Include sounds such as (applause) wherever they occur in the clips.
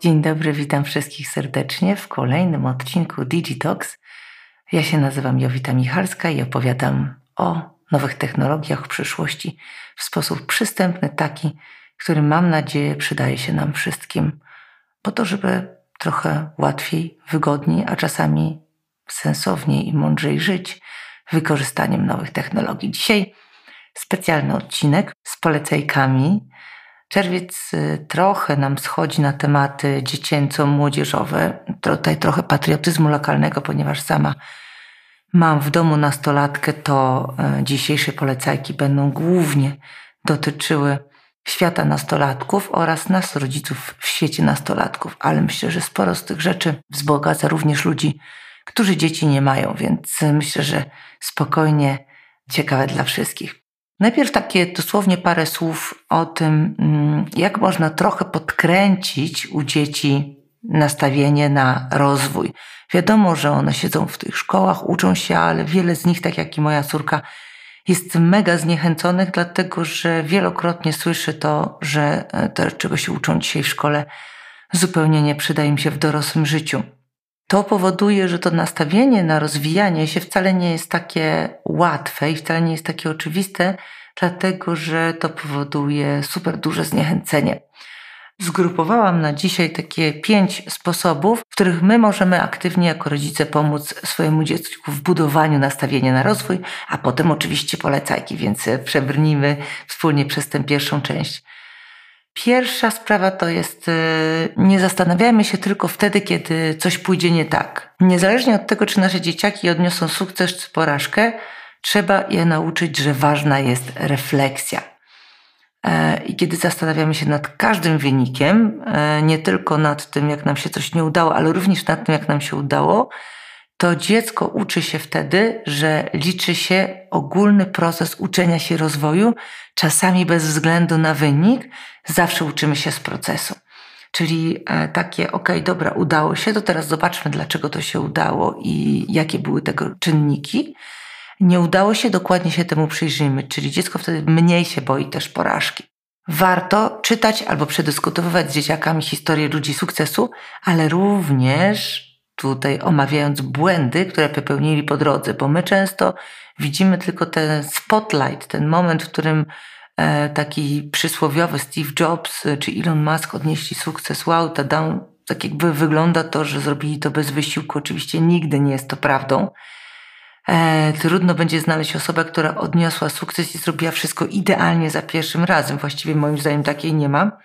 Dzień dobry, witam wszystkich serdecznie w kolejnym odcinku Digitox. Ja się nazywam Jowita Michalska i opowiadam o nowych technologiach w przyszłości w sposób przystępny, taki, który mam nadzieję przydaje się nam wszystkim, po to, żeby trochę łatwiej, wygodniej, a czasami sensowniej i mądrzej żyć wykorzystaniem nowych technologii. Dzisiaj specjalny odcinek z polecajkami. Czerwiec y, trochę nam schodzi na tematy dziecięco-młodzieżowe, tutaj trochę patriotyzmu lokalnego, ponieważ sama mam w domu nastolatkę, to y, dzisiejsze polecajki będą głównie dotyczyły świata nastolatków oraz nas, rodziców w świecie nastolatków, ale myślę, że sporo z tych rzeczy wzbogaca również ludzi, którzy dzieci nie mają, więc myślę, że spokojnie ciekawe dla wszystkich. Najpierw takie dosłownie parę słów o tym, mm, jak można trochę podkręcić u dzieci nastawienie na rozwój. Wiadomo, że one siedzą w tych szkołach, uczą się, ale wiele z nich, tak jak i moja córka, jest mega zniechęconych, dlatego że wielokrotnie słyszy to, że e, to, czego się uczą dzisiaj w szkole, zupełnie nie przyda im się w dorosłym życiu. To powoduje, że to nastawienie na rozwijanie się wcale nie jest takie łatwe i wcale nie jest takie oczywiste, dlatego że to powoduje super duże zniechęcenie. Zgrupowałam na dzisiaj takie pięć sposobów, w których my możemy aktywnie jako rodzice pomóc swojemu dziecku w budowaniu nastawienia na rozwój, a potem oczywiście polecajki, więc przebrnijmy wspólnie przez tę pierwszą część. Pierwsza sprawa to jest, y, nie zastanawiajmy się tylko wtedy, kiedy coś pójdzie nie tak. Niezależnie od tego, czy nasze dzieciaki odniosą sukces czy porażkę, trzeba je nauczyć, że ważna jest refleksja. E, I kiedy zastanawiamy się nad każdym wynikiem, e, nie tylko nad tym, jak nam się coś nie udało, ale również nad tym, jak nam się udało, to dziecko uczy się wtedy, że liczy się ogólny proces uczenia się rozwoju, czasami bez względu na wynik, zawsze uczymy się z procesu. Czyli e, takie, ok, dobra, udało się, to teraz zobaczmy, dlaczego to się udało i jakie były tego czynniki. Nie udało się, dokładnie się temu przyjrzyjmy, czyli dziecko wtedy mniej się boi też porażki. Warto czytać albo przedyskutowywać z dzieciakami historię ludzi sukcesu, ale również tutaj omawiając błędy, które popełnili po drodze, bo my często widzimy tylko ten spotlight, ten moment, w którym e, taki przysłowiowy Steve Jobs e, czy Elon Musk odnieśli sukces. Wow, ta down, tak jakby wygląda to, że zrobili to bez wysiłku. Oczywiście nigdy nie jest to prawdą. E, trudno będzie znaleźć osobę, która odniosła sukces i zrobiła wszystko idealnie za pierwszym razem. Właściwie moim zdaniem takiej nie ma.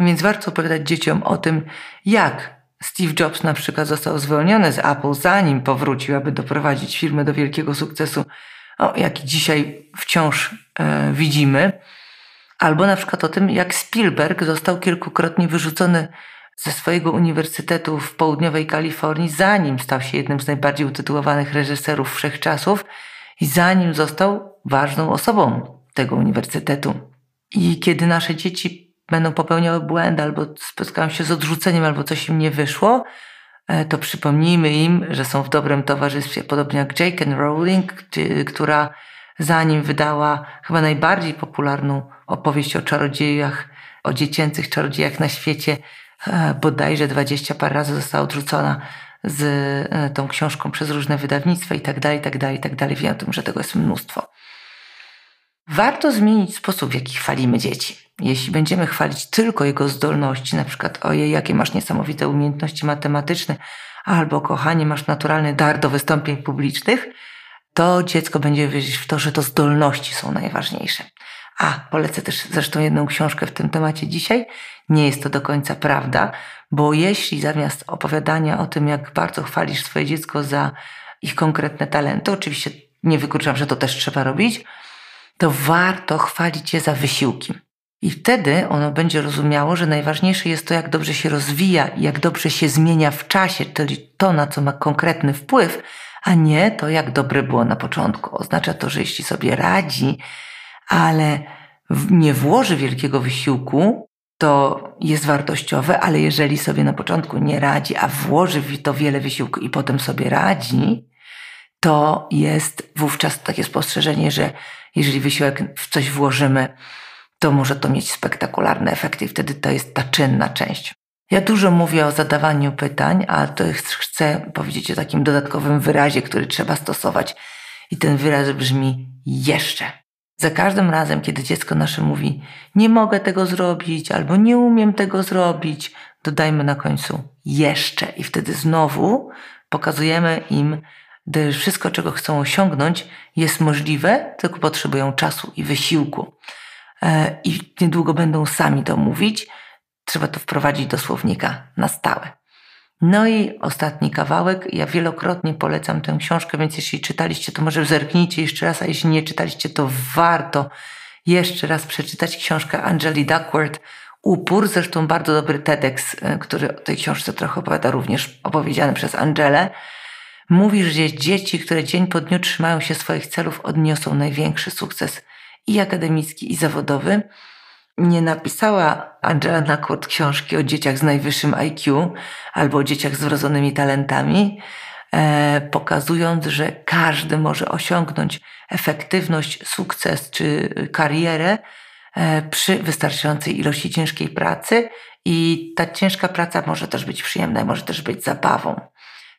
Więc warto opowiadać dzieciom o tym, jak Steve Jobs na przykład został zwolniony z Apple, zanim powrócił, aby doprowadzić firmę do wielkiego sukcesu, o, jaki dzisiaj wciąż e, widzimy. Albo na przykład o tym, jak Spielberg został kilkukrotnie wyrzucony ze swojego uniwersytetu w południowej Kalifornii, zanim stał się jednym z najbardziej utytułowanych reżyserów wszechczasów i zanim został ważną osobą tego uniwersytetu. I kiedy nasze dzieci będą popełniały błędy albo spotkają się z odrzuceniem, albo coś im nie wyszło, e, to przypomnijmy im, że są w dobrym towarzystwie, podobnie jak J.K. Rowling, która zanim wydała chyba najbardziej popularną opowieść o czarodziejach, o dziecięcych czarodziejach na świecie, e, bodajże dwadzieścia par razy została odrzucona z e, tą książką przez różne wydawnictwa i tak dalej, tak dalej, tak dalej. Wiem o tym, że tego jest mnóstwo. Warto zmienić sposób, w jaki chwalimy dzieci. Jeśli będziemy chwalić tylko jego zdolności, na przykład ojej, jakie masz niesamowite umiejętności matematyczne, albo kochanie, masz naturalny dar do wystąpień publicznych, to dziecko będzie wierzyć w to, że to zdolności są najważniejsze. A, polecę też zresztą jedną książkę w tym temacie dzisiaj. Nie jest to do końca prawda, bo jeśli zamiast opowiadania o tym, jak bardzo chwalisz swoje dziecko za ich konkretne talenty, oczywiście nie wykluczam, że to też trzeba robić, to warto chwalić je za wysiłki. I wtedy ono będzie rozumiało, że najważniejsze jest to, jak dobrze się rozwija i jak dobrze się zmienia w czasie, czyli to, na co ma konkretny wpływ, a nie to, jak dobre było na początku. Oznacza to, że jeśli sobie radzi, ale nie włoży wielkiego wysiłku, to jest wartościowe, ale jeżeli sobie na początku nie radzi, a włoży w to wiele wysiłku i potem sobie radzi, to jest wówczas takie spostrzeżenie, że jeżeli wysiłek w coś włożymy, to może to mieć spektakularne efekty i wtedy to jest ta czynna część. Ja dużo mówię o zadawaniu pytań, a to chcę powiedzieć o takim dodatkowym wyrazie, który trzeba stosować. I ten wyraz brzmi jeszcze. Za każdym razem, kiedy dziecko nasze mówi, nie mogę tego zrobić, albo nie umiem tego zrobić, dodajmy na końcu jeszcze. I wtedy znowu pokazujemy im, że wszystko, czego chcą osiągnąć, jest możliwe, tylko potrzebują czasu i wysiłku. E, I niedługo będą sami to mówić. Trzeba to wprowadzić do słownika na stałe. No i ostatni kawałek. Ja wielokrotnie polecam tę książkę, więc jeśli czytaliście, to może zerknijcie jeszcze raz, a jeśli nie czytaliście, to warto jeszcze raz przeczytać książkę Angeli Duckworth Upór, zresztą bardzo dobry TEDx, e, który o tej książce trochę opowiada, również opowiedziany przez Angelę. Mówi, że dzieci, które dzień po dniu trzymają się swoich celów, odniosą największy sukces i akademicki, i zawodowy nie napisała Angela Nakot książki o dzieciach z najwyższym IQ albo o dzieciach z wrodzonymi talentami, e, pokazując, że każdy może osiągnąć efektywność, sukces czy karierę e, przy wystarczającej ilości ciężkiej pracy i ta ciężka praca może też być przyjemna, może też być zabawą.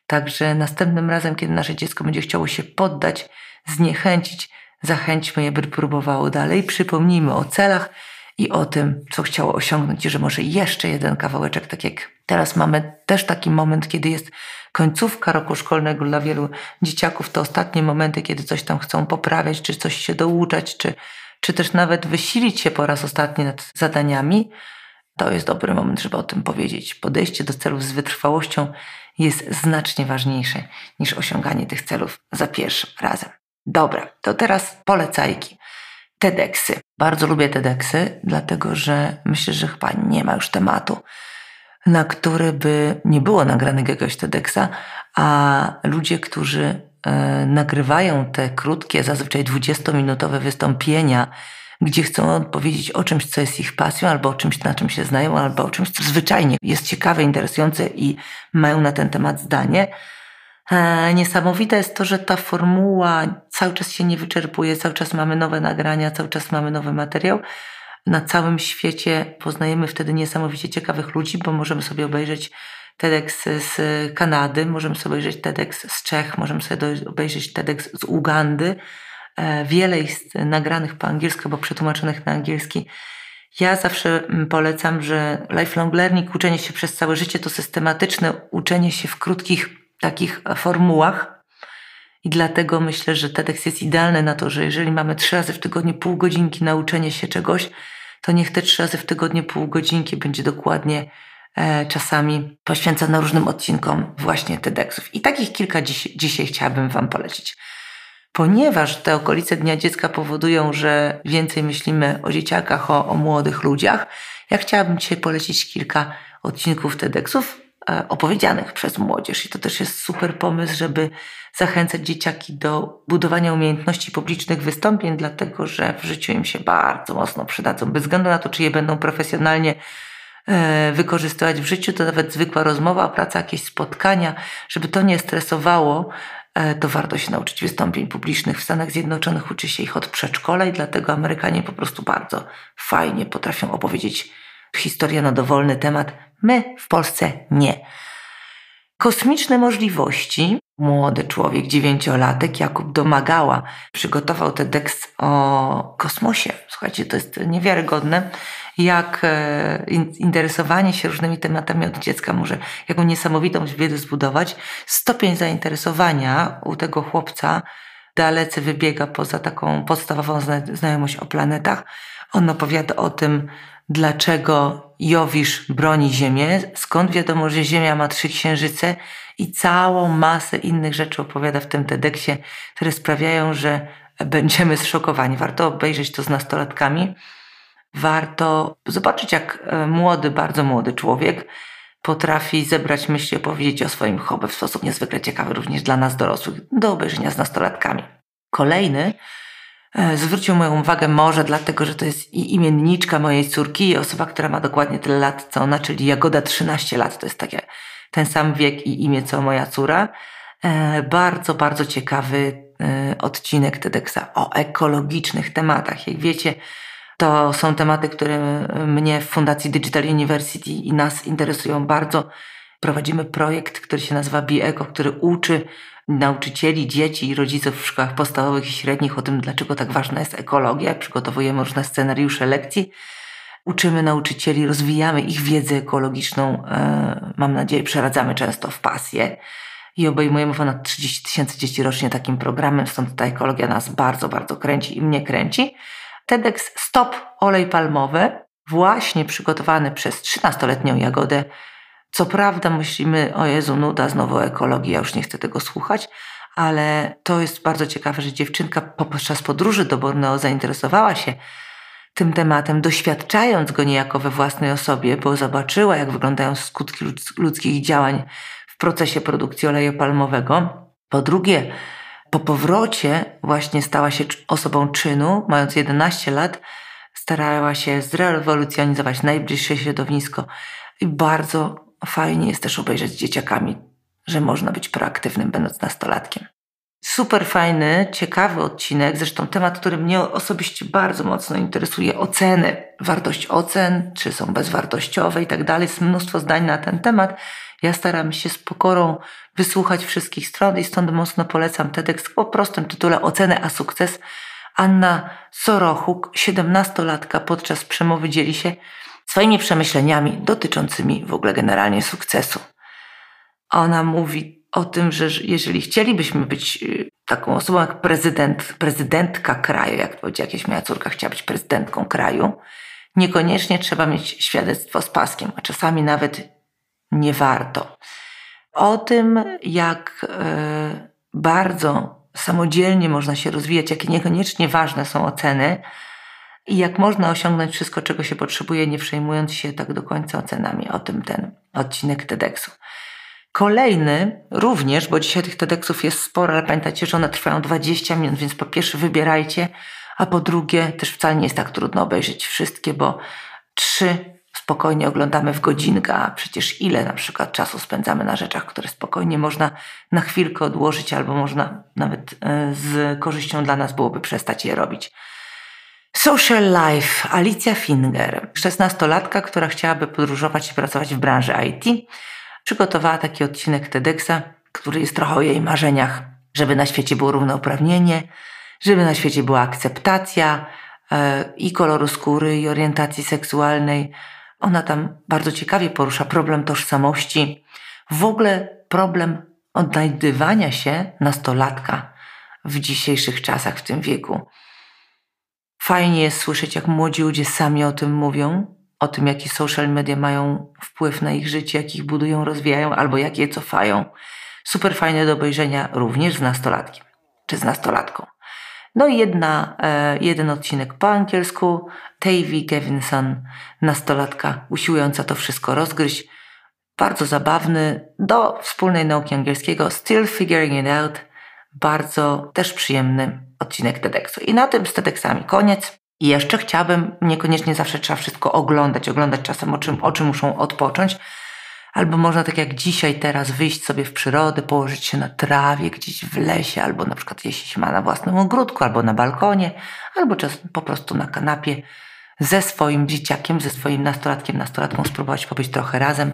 Także następnym razem, kiedy nasze dziecko będzie chciało się poddać, zniechęcić, zachęćmy je, by próbowało dalej. Przypomnijmy o celach, i o tym, co chciało osiągnąć, i że może jeszcze jeden kawałeczek, tak jak teraz mamy też taki moment, kiedy jest końcówka roku szkolnego dla wielu dzieciaków, to ostatnie momenty, kiedy coś tam chcą poprawiać, czy coś się douczać, czy, czy też nawet wysilić się po raz ostatni nad zadaniami, to jest dobry moment, żeby o tym powiedzieć. Podejście do celów z wytrwałością jest znacznie ważniejsze niż osiąganie tych celów za pierwszym razem. Dobra, to teraz polecajki. TEDxy. Bardzo lubię TEDxy, dlatego że myślę, że chyba nie ma już tematu, na który by nie było nagranego jakiegoś TEDxa, a ludzie, którzy e, nagrywają te krótkie, zazwyczaj 20-minutowe wystąpienia, gdzie chcą odpowiedzieć o czymś, co jest ich pasją, albo o czymś, na czym się znają, albo o czymś, co zwyczajnie jest ciekawe, interesujące i mają na ten temat zdanie, niesamowite jest to, że ta formuła cały czas się nie wyczerpuje, cały czas mamy nowe nagrania, cały czas mamy nowy materiał. Na całym świecie poznajemy wtedy niesamowicie ciekawych ludzi, bo możemy sobie obejrzeć TEDx z Kanady, możemy sobie obejrzeć TEDx z Czech, możemy sobie obejrzeć TEDx z Ugandy. E, wiele jest nagranych po angielsku, bo przetłumaczonych na angielski. Ja zawsze mm, polecam, że lifelong learning, uczenie się przez całe życie, to systematyczne uczenie się w krótkich takich formułach. I dlatego myślę, że TEDx jest idealny na to, że jeżeli mamy trzy razy w tygodniu pół godzinki nauczenie się czegoś, to niech te trzy razy w tygodniu pół godzinki będzie dokładnie e, czasami poświęcone różnym odcinkom właśnie TEDxów. I takich kilka dziś, dzisiaj chciałabym Wam polecić. Ponieważ te okolice Dnia Dziecka powodują, że więcej myślimy o dzieciakach, o, o młodych ludziach, ja chciałabym dzisiaj polecić kilka odcinków TEDxów, E, opowiedzianych przez młodzież. I to też jest super pomysł, żeby zachęcać dzieciaki do budowania umiejętności publicznych wystąpień, dlatego że w życiu im się bardzo mocno przydadzą. Bez względu na to, czy je będą profesjonalnie e, wykorzystywać w życiu, to nawet zwykła rozmowa, praca, jakieś spotkania, żeby to nie stresowało, e, to warto się nauczyć wystąpień publicznych. W Stanach Zjednoczonych uczy się ich od przedszkola i dlatego Amerykanie po prostu bardzo fajnie potrafią opowiedzieć historię na dowolny temat, My w Polsce nie. Kosmiczne możliwości. Młody człowiek, dziewięciolatek, Jakub Domagała, przygotował TEDx o kosmosie. Słuchajcie, to jest niewiarygodne, jak e, interesowanie się różnymi tematami od dziecka może jaką niesamowitą wiedzę zbudować. Stopień zainteresowania u tego chłopca dalece wybiega poza taką podstawową znajomość o planetach. On opowiada o tym, dlaczego Jowisz broni Ziemię, skąd wiadomo, że Ziemia ma trzy księżyce i całą masę innych rzeczy opowiada w tym TEDxie, które sprawiają, że będziemy zszokowani. Warto obejrzeć to z nastolatkami. Warto zobaczyć, jak e, młody, bardzo młody człowiek potrafi zebrać myśli, opowiedzieć o swoim hobby w sposób niezwykle ciekawy, również dla nas dorosłych, do obejrzenia z nastolatkami. Kolejny zwrócił moją uwagę może dlatego, że to jest imienniczka mojej córki i osoba, która ma dokładnie tyle lat co ona, czyli Jagoda 13 lat. To jest takie ten sam wiek i imię co moja córa. E, bardzo, bardzo ciekawy e, odcinek TEDxa o ekologicznych tematach. Jak wiecie, To są tematy, które mnie w Fundacji Digital University i nas interesują bardzo. Prowadzimy projekt, który się nazywa BIECO, który uczy nauczycieli, dzieci i rodziców w szkołach podstawowych i średnich o tym, dlaczego tak ważna jest ekologia. Przygotowujemy różne scenariusze lekcji. Uczymy nauczycieli, rozwijamy ich wiedzę ekologiczną. E, mam nadzieję, przeradzamy często w pasję i obejmujemy ponad 30 tysięcy dzieci rocznie takim programem, stąd ta ekologia nas bardzo, bardzo kręci i mnie kręci. TEDx Stop Olej Palmowy, właśnie przygotowany przez 13-letnią Jagodę. Co prawda myślimy, o Jezu, nuda, znowu ekologii, ja już nie chcę tego słuchać, ale to jest bardzo ciekawe, że dziewczynka podczas podróży do Borneo zainteresowała się tym tematem, doświadczając go niejako we własnej osobie, bo zobaczyła, jak wyglądają skutki ludzkich działań w procesie produkcji oleju palmowego. Po drugie, po powrocie właśnie stała się osobą czynu, mając 11 lat, starała się zrewolucjonizować najbliższe środowisko i bardzo fajnie jest też obejrzeć z dzieciakami, że można być proaktywnym, będąc nastolatkiem. Super fajny, ciekawy odcinek, zresztą temat, który mnie osobiście bardzo mocno interesuje, oceny, wartość ocen, czy są bezwartościowe i tak dalej. Jest mnóstwo zdań na ten temat. Ja staram się z pokorą wysłuchać wszystkich stron i stąd mocno polecam TEDx po prostym tytule Oceny a sukces. Anna Sorochuk, siedemnastolatka, podczas przemowy dzieli się swoimi przemyśleniami dotyczącymi w ogóle generalnie sukcesu. Ona mówi o tym, że jeżeli chcielibyśmy być y, taką osobą jak prezydent, prezydentka kraju, jak powiedziała jakieś moja córka chciała być prezydentką kraju, niekoniecznie trzeba mieć świadectwo z paskiem, a czasami nawet nie warto. O tym, jak e, bardzo samodzielnie można się rozwijać, jakie niekoniecznie ważne są oceny i jak można osiągnąć wszystko, czego się potrzebuje, nie przejmując się tak do końca ocenami. O tym ten odcinek TEDxu. Kolejny również, bo dzisiaj tych TEDxów jest sporo, ale pamiętajcie, że one trwają 20 minut, więc po pierwsze wybierajcie, a po drugie też wcale nie jest tak trudno obejrzeć wszystkie, bo trzy spokojnie oglądamy w godzinkę, a przecież ile na przykład czasu spędzamy na rzeczach, które spokojnie można na chwilkę odłożyć, albo można nawet e, z korzyścią dla nas byłoby przestać je robić. Social Life, Alicja Finger, 16-latka, która chciałaby podróżować i pracować w branży IT, przygotowała taki odcinek TEDxa, który jest trochę o jej marzeniach, żeby na świecie było równouprawnienie, żeby na świecie była akceptacja e, i koloru skóry, i orientacji seksualnej, ona tam bardzo ciekawie porusza problem tożsamości, w ogóle problem odnajdywania się nastolatka w dzisiejszych czasach, w tym wieku. Fajnie jest słyszeć, jak młodzi ludzie sami o tym mówią, o tym, jaki social media mają wpływ na ich życie, jak ich budują, rozwijają albo jak je cofają. Super fajne do obejrzenia również z nastolatkiem czy z nastolatką. No i jedna, e, jeden odcinek po angielsku. Tavy Kevinson, nastolatka usiłująca to wszystko rozgryźć. Bardzo zabawny, do wspólnej nauki angielskiego. Still figuring it out. Bardzo też przyjemny odcinek TEDxu. I na tym z TEDxami koniec. I jeszcze chciałabym, niekoniecznie zawsze trzeba wszystko oglądać, oglądać czasem o czym, muszą odpocząć, Albo można tak jak dzisiaj, teraz wyjść sobie w przyrodę, położyć się na trawie gdzieś w lesie, albo na przykład jeśli się ma na własnym ogródku, albo na balkonie, albo czasem po prostu na kanapie ze swoim dzieciakiem, ze swoim nastolatkiem, nastolatką spróbować pobyć trochę razem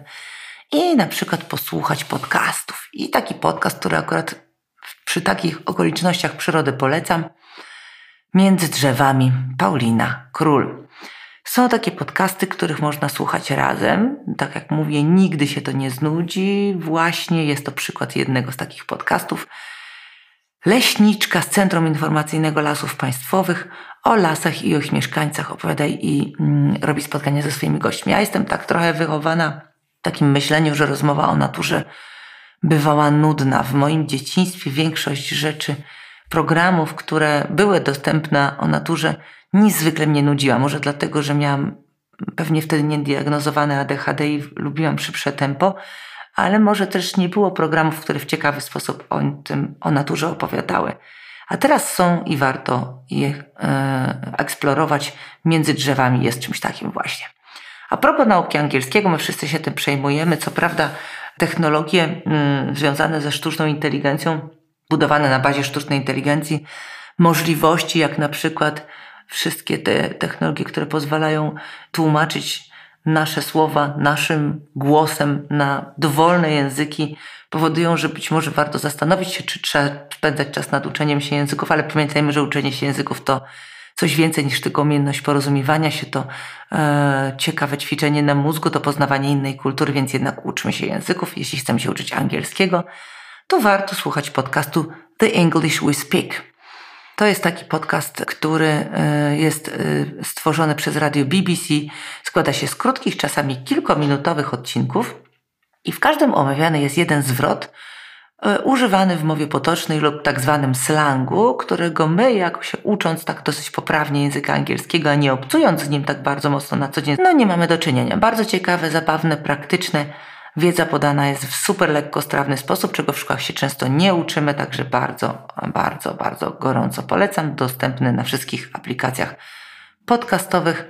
i na przykład posłuchać podcastów. I taki podcast, który akurat przy takich okolicznościach przyrody polecam, Między drzewami Paulina Król. Są takie podcasty, których można słuchać razem. Tak jak mówię, nigdy się to nie znudzi. Właśnie jest to przykład jednego z takich podcastów. Leśniczka z Centrum Informacyjnego Lasów Państwowych o lasach i o ich mieszkańcach opowiada i mm, robi spotkania ze swoimi gośćmi. Ja jestem tak trochę wychowana w takim myśleniu, że rozmowa o naturze bywała nudna. W moim dzieciństwie większość rzeczy, programów, które były dostępne o naturze, niezwykle mnie nudziła. Może dlatego, że miałam pewnie wtedy niediagnozowane ADHD i lubiłam szybsze tempo, ale może też nie było programów, które w ciekawy sposób o tym, o naturze opowiadały. A teraz są i warto je e, eksplorować. Między drzewami jest czymś takim właśnie. A propos nauki angielskiego, my wszyscy się tym przejmujemy. Co prawda, technologie mm, związane ze sztuczną inteligencją, budowane na bazie sztucznej inteligencji, możliwości jak na przykład wszystkie te technologie, które pozwalają tłumaczyć nasze słowa naszym głosem na dowolne języki, powodują, że być może warto zastanowić się, czy trzeba spędzać czas nad uczeniem się języków, ale pamiętajmy, że uczenie się języków to coś więcej niż tylko umiejętność porozumiewania się, to e, ciekawe ćwiczenie na mózgu, to poznawanie innej kultury, więc jednak uczmy się języków. Jeśli chcemy się uczyć angielskiego, to warto słuchać podcastu The English We Speak. To jest taki podcast, który e, jest e, stworzony przez radio BBC. Składa się z krótkich, czasami kilkominutowych odcinków i w każdym omawiany jest jeden zwrot, używany w mowie potocznej lub tak zwanym slangu, którego my, jako się ucząc tak dosyć poprawnie języka angielskiego, a nie obcując z nim tak bardzo mocno na co dzień, no nie mamy do czynienia. Bardzo ciekawe, zabawne, praktyczne. Wiedza podana jest w super lekkostrawny sposób, czego w szkołach się często nie uczymy, także bardzo, bardzo, bardzo gorąco polecam. Dostępny na wszystkich aplikacjach podcastowych,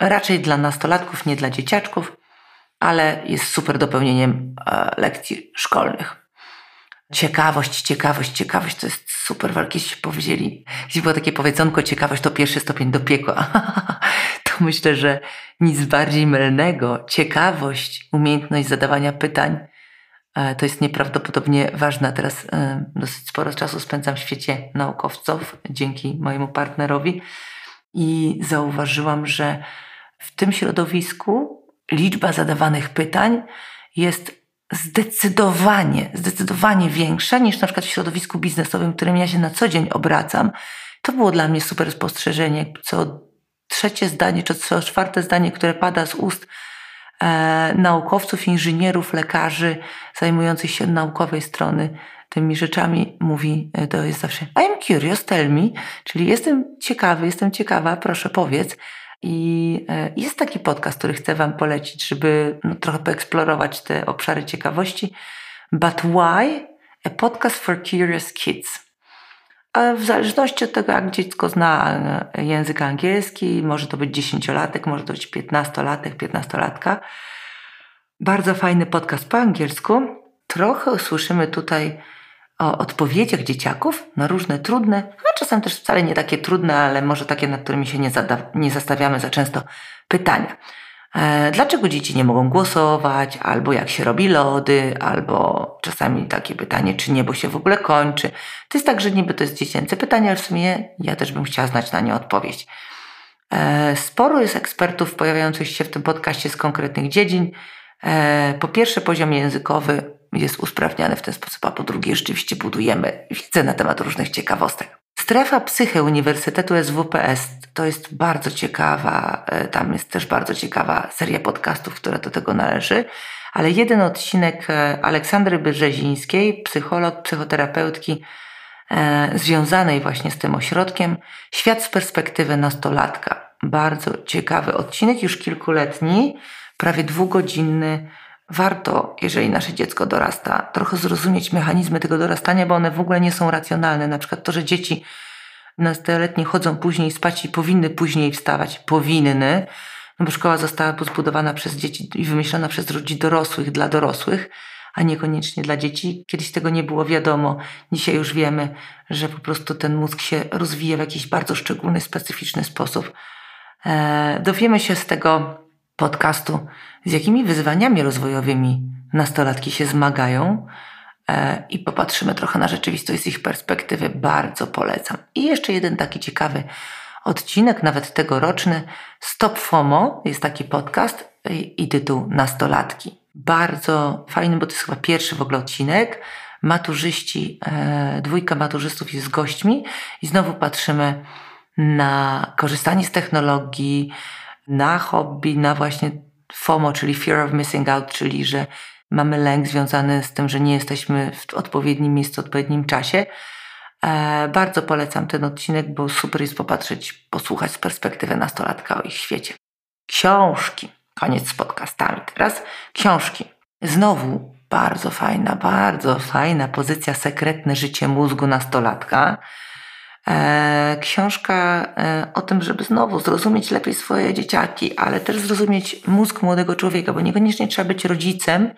raczej dla nastolatków, nie dla dzieciaczków, ale jest super dopełnieniem e, lekcji szkolnych. Ciekawość, ciekawość, ciekawość to jest super. Kiedyś powiedzieli, jeśli było takie powiedzonko, ciekawość to pierwszy stopień do piekła. (laughs) to myślę, że nic bardziej mylnego. Ciekawość, umiejętność zadawania pytań e, to jest nieprawdopodobnie ważne. Teraz e, dosyć sporo czasu spędzam w świecie naukowców dzięki mojemu partnerowi i zauważyłam, że w tym środowisku liczba zadawanych pytań jest zdecydowanie, zdecydowanie większa niż na przykład w środowisku biznesowym, którym ja się na co dzień obracam. To było dla mnie super spostrzeżenie. Co trzecie zdanie, czy co czwarte zdanie, które pada z ust e, naukowców, inżynierów, lekarzy zajmujących się naukowej strony tymi rzeczami mówi, e, to jest zawsze I am curious, tell me, czyli jestem ciekawy, jestem ciekawa, proszę powiedz. I e, jest taki podcast, który chcę Wam polecić, żeby no, trochę poeksplorować te obszary ciekawości. But Why? A podcast for curious kids. W zależności od tego, jak dziecko zna e, język angielski, może to być dziesięciolatek, może to być piętnastolatek, piętnastolatka. Bardzo fajny podcast po angielsku. Trochę słyszymy tutaj o odpowiedziach dzieciaków na różne trudne, a czasem też wcale nie takie trudne, ale może takie, nad którymi się nie, nie zastawiamy za często pytania. E, dlaczego dzieci nie mogą głosować, albo jak się robi lody, albo czasami takie pytanie, czy niebo się w ogóle kończy. To jest tak, że niby to jest dziecięce pytanie, ale w sumie ja też bym chciała znać na nie odpowiedź. E, sporo jest ekspertów pojawiających się w tym podcaście z konkretnych dziedzin. E, po pierwsze, poziom językowy jest usprawniany w ten sposób, a po drugie rzeczywiście budujemy wiedzę na temat różnych ciekawostek. Strefa psychy Uniwersytetu SWPS to jest bardzo ciekawa, e, tam jest też bardzo ciekawa seria podcastów, która do tego należy, ale jeden odcinek e, Aleksandry Brzezińskiej, psycholog, psychoterapeutki, e, związanej właśnie z tym ośrodkiem, Świat z perspektywy nastolatka. Bardzo ciekawy odcinek, już kilkuletni, prawie dwugodzinny, warto, jeżeli nasze dziecko dorasta, trochę zrozumieć mechanizmy tego dorastania, bo one w ogóle nie są racjonalne. Na przykład to, że dzieci nastoletnie chodzą później spać i powinny później wstawać. Powinny, no bo szkoła została zbudowana przez dzieci i wymyślona przez ludzi dorosłych dla dorosłych, a niekoniecznie dla dzieci. Kiedyś tego nie było wiadomo. Dzisiaj już wiemy, że po prostu ten mózg się rozwija w jakiś bardzo szczególny, specyficzny sposób. Eee, dowiemy się z tego podcastu, z jakimi wyzwaniami rozwojowymi nastolatki się zmagają e, i popatrzymy trochę na rzeczywistość z ich perspektywy. Bardzo polecam. I jeszcze jeden taki ciekawy odcinek, nawet tegoroczny. Stop FOMO jest taki podcast i tytuł Nastolatki. Bardzo fajny, bo to jest chyba pierwszy w ogóle odcinek. Maturzyści, e, dwójka maturzystów jest z gośćmi i znowu patrzymy na korzystanie z technologii, na hobby, na właśnie FOMO, czyli Fear of Missing Out, czyli że mamy lęk związany z tym, że nie jesteśmy w odpowiednim miejscu, w odpowiednim czasie. E, bardzo polecam ten odcinek, bo super jest popatrzeć, posłuchać z perspektywy nastolatka o ich świecie. Książki. Koniec z podcastami. Teraz książki. Znowu bardzo fajna, bardzo fajna pozycja sekretne życie mózgu nastolatka. E, książka e, o tym, żeby znowu zrozumieć lepiej swoje dzieciaki, ale też zrozumieć mózg młodego człowieka, bo niekoniecznie trzeba być rodzicem,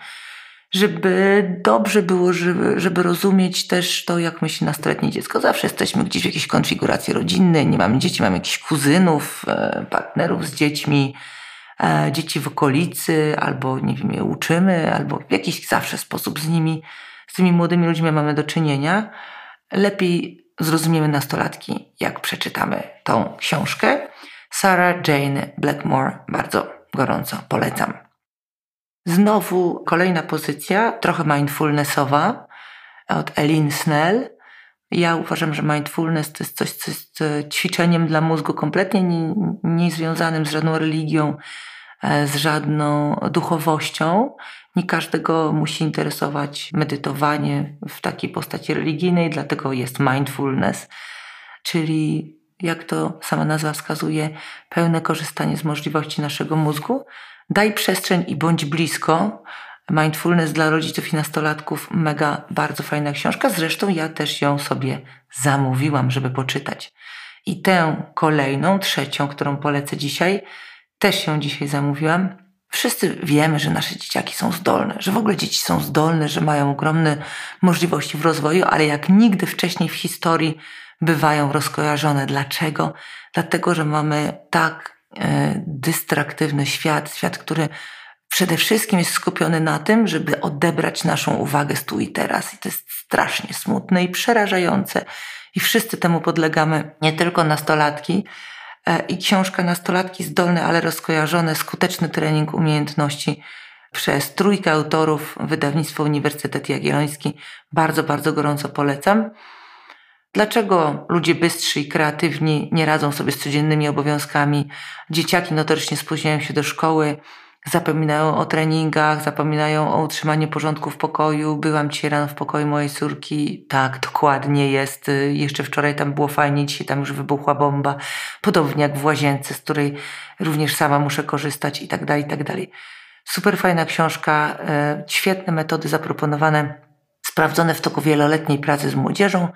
żeby dobrze było, żeby, żeby rozumieć też to, jak myśli nastoletnie dziecko. Zawsze jesteśmy gdzieś w jakiejś konfiguracji rodzinnej, nie mamy dzieci, mamy jakichś kuzynów, e, partnerów z dziećmi, dzieci w okolicy, albo nie wiem, je uczymy, albo w jakiś zawsze sposób z nimi, z tymi młodymi ludźmi mamy do czynienia. Lepiej zrozumiemy nastolatki, jak przeczytamy tą książkę. Sarah Jane Blackmore bardzo gorąco polecam. Znowu kolejna pozycja, trochę mindfulnessowa od Elin Snell. Ja uważam, że mindfulness to jest coś, co jest e, ćwiczeniem dla mózgu kompletnie nie, nie z żadną religią, e, z żadną duchowością. Nie każdego musi interesować medytowanie w takiej postaci religijnej, dlatego jest mindfulness, czyli jak to sama nazwa wskazuje, pełne korzystanie z możliwości naszego mózgu. Daj przestrzeń i bądź blisko. Mindfulness dla rodziców i nastolatków, mega, bardzo fajna książka. Zresztą ja też ją sobie zamówiłam, żeby poczytać. I tę kolejną, trzecią, którą polecę dzisiaj, też ją dzisiaj zamówiłam. Wszyscy wiemy, że nasze dzieciaki są zdolne, że w ogóle dzieci są zdolne, że mają ogromne możliwości w rozwoju, ale jak nigdy wcześniej w historii bywają rozkojarzone. Dlaczego? Dlatego, że mamy tak e, dystraktywny świat, świat, który przede wszystkim jest skupiony na tym, żeby odebrać naszą uwagę z tu i teraz. I to jest strasznie smutne i przerażające. I wszyscy temu podlegamy, nie tylko nastolatki. E, I książka Nastolatki zdolne, ale rozkojarzone, skuteczny trening umiejętności przez trójkę autorów wydawnictwo Uniwersytet Jagielloński. Bardzo, bardzo gorąco polecam. Dlaczego ludzie bystrzy i kreatywni nie radzą sobie z codziennymi obowiązkami? Dzieciaki notorycznie spóźniają się do szkoły, zapominają o treningach, zapominają o utrzymaniu porządku w pokoju. Byłam dzisiaj rano w pokoju mojej córki. Tak, dokładnie jest. Jeszcze wczoraj tam było fajnie, dzisiaj tam już wybuchła bomba. Podobnie jak w łazience, z której również sama muszę korzystać i tak dalej, i tak dalej. Super fajna książka, e, świetne metody zaproponowane, sprawdzone w toku wieloletniej pracy z młodzieżą.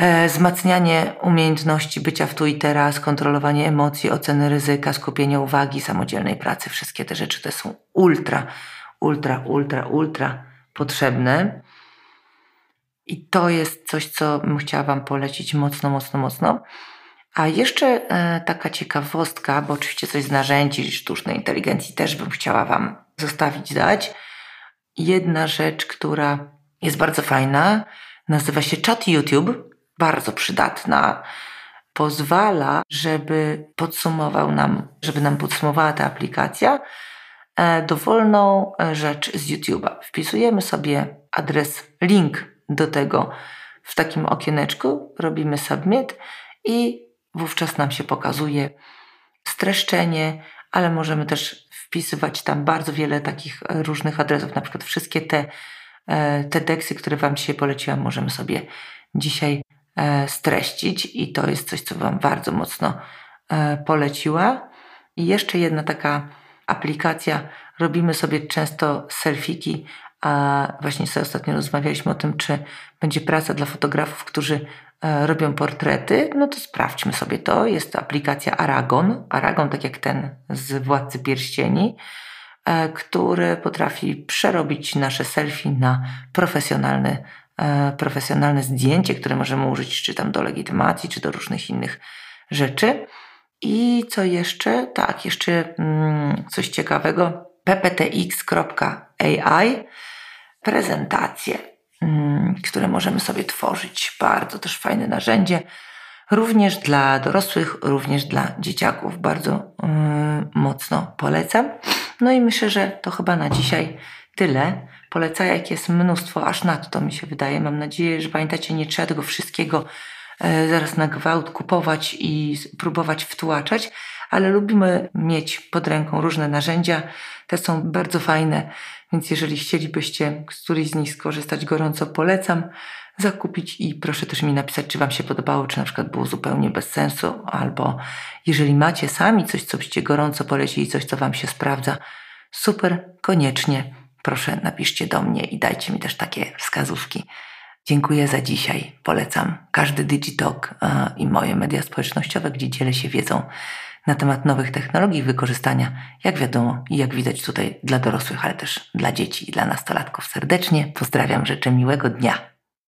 E, wzmacnianie umiejętności bycia w tu i teraz, kontrolowanie emocji, oceny ryzyka, skupienie uwagi, samodzielnej pracy. Wszystkie te rzeczy te są ultra, ultra, ultra, ultra potrzebne. I to jest coś, co bym chciała Wam polecić mocno, mocno, mocno. A jeszcze e, taka ciekawostka, bo oczywiście coś z narzędzi sztucznej inteligencji też bym chciała Wam zostawić dać. Jedna rzecz, która jest bardzo fajna, nazywa się Chat YouTube bardzo przydatna. Pozwala, żeby podsumował nam, żeby nam podsumowała ta aplikacja e, dowolną e, rzecz z YouTube'a. Wpisujemy sobie adres, link do tego w takim okieneczku, robimy submit i wówczas nam się pokazuje streszczenie, ale możemy też wpisywać tam bardzo wiele takich różnych adresów, na przykład wszystkie te, e, te teksty, które Wam dzisiaj poleciłam, możemy sobie dzisiaj E, streścić i to jest coś, co Wam bardzo mocno e, poleciła. I jeszcze jedna taka aplikacja. Robimy sobie często selfiki, a właśnie sobie ostatnio rozmawialiśmy o tym, czy będzie praca dla fotografów, którzy e, robią portrety. No to sprawdźmy sobie to. Jest to aplikacja Aragon. Aragon, tak jak ten z Władcy Pierścieni, który potrafi przerobić nasze selfie na profesjonalny E, profesjonalne zdjęcie, które możemy użyć czy tam do legitymacji, czy do różnych innych rzeczy. I co jeszcze? Tak, jeszcze mm, coś ciekawego. pptx.ai prezentacje, mm, które możemy sobie tworzyć. Bardzo też fajne narzędzie, również dla dorosłych, również dla dzieciaków. Bardzo mm, mocno polecam. No i myślę, że to chyba na dzisiaj tyle polecajek jest mnóstwo, aż nadto mi się wydaje. Mam nadzieję, że pamiętacie, nie trzeba tego wszystkiego e, zaraz na gwałt kupować i próbować wtłaczać, ale lubimy mieć pod ręką różne narzędzia. Te są bardzo fajne, więc jeżeli chcielibyście z któryś z nich skorzystać, gorąco polecam zakupić i proszę też mi napisać, czy Wam się podobało, czy na przykład było zupełnie bez sensu, albo jeżeli macie sami coś, co byście gorąco polecili, coś, co Wam się sprawdza, super, koniecznie proszę napiszcie do mnie i dajcie mi też takie wskazówki, Dziękuję za dzisiaj. Polecam każdy Digitalk e, i moje media społecznościowe, gdzie dzielę się wiedzą na temat nowych technologii wykorzystania, jak wiadomo i jak widać tutaj dla dorosłych, ale też dla dzieci i dla nastolatków. Serdecznie pozdrawiam, życzę miłego dnia.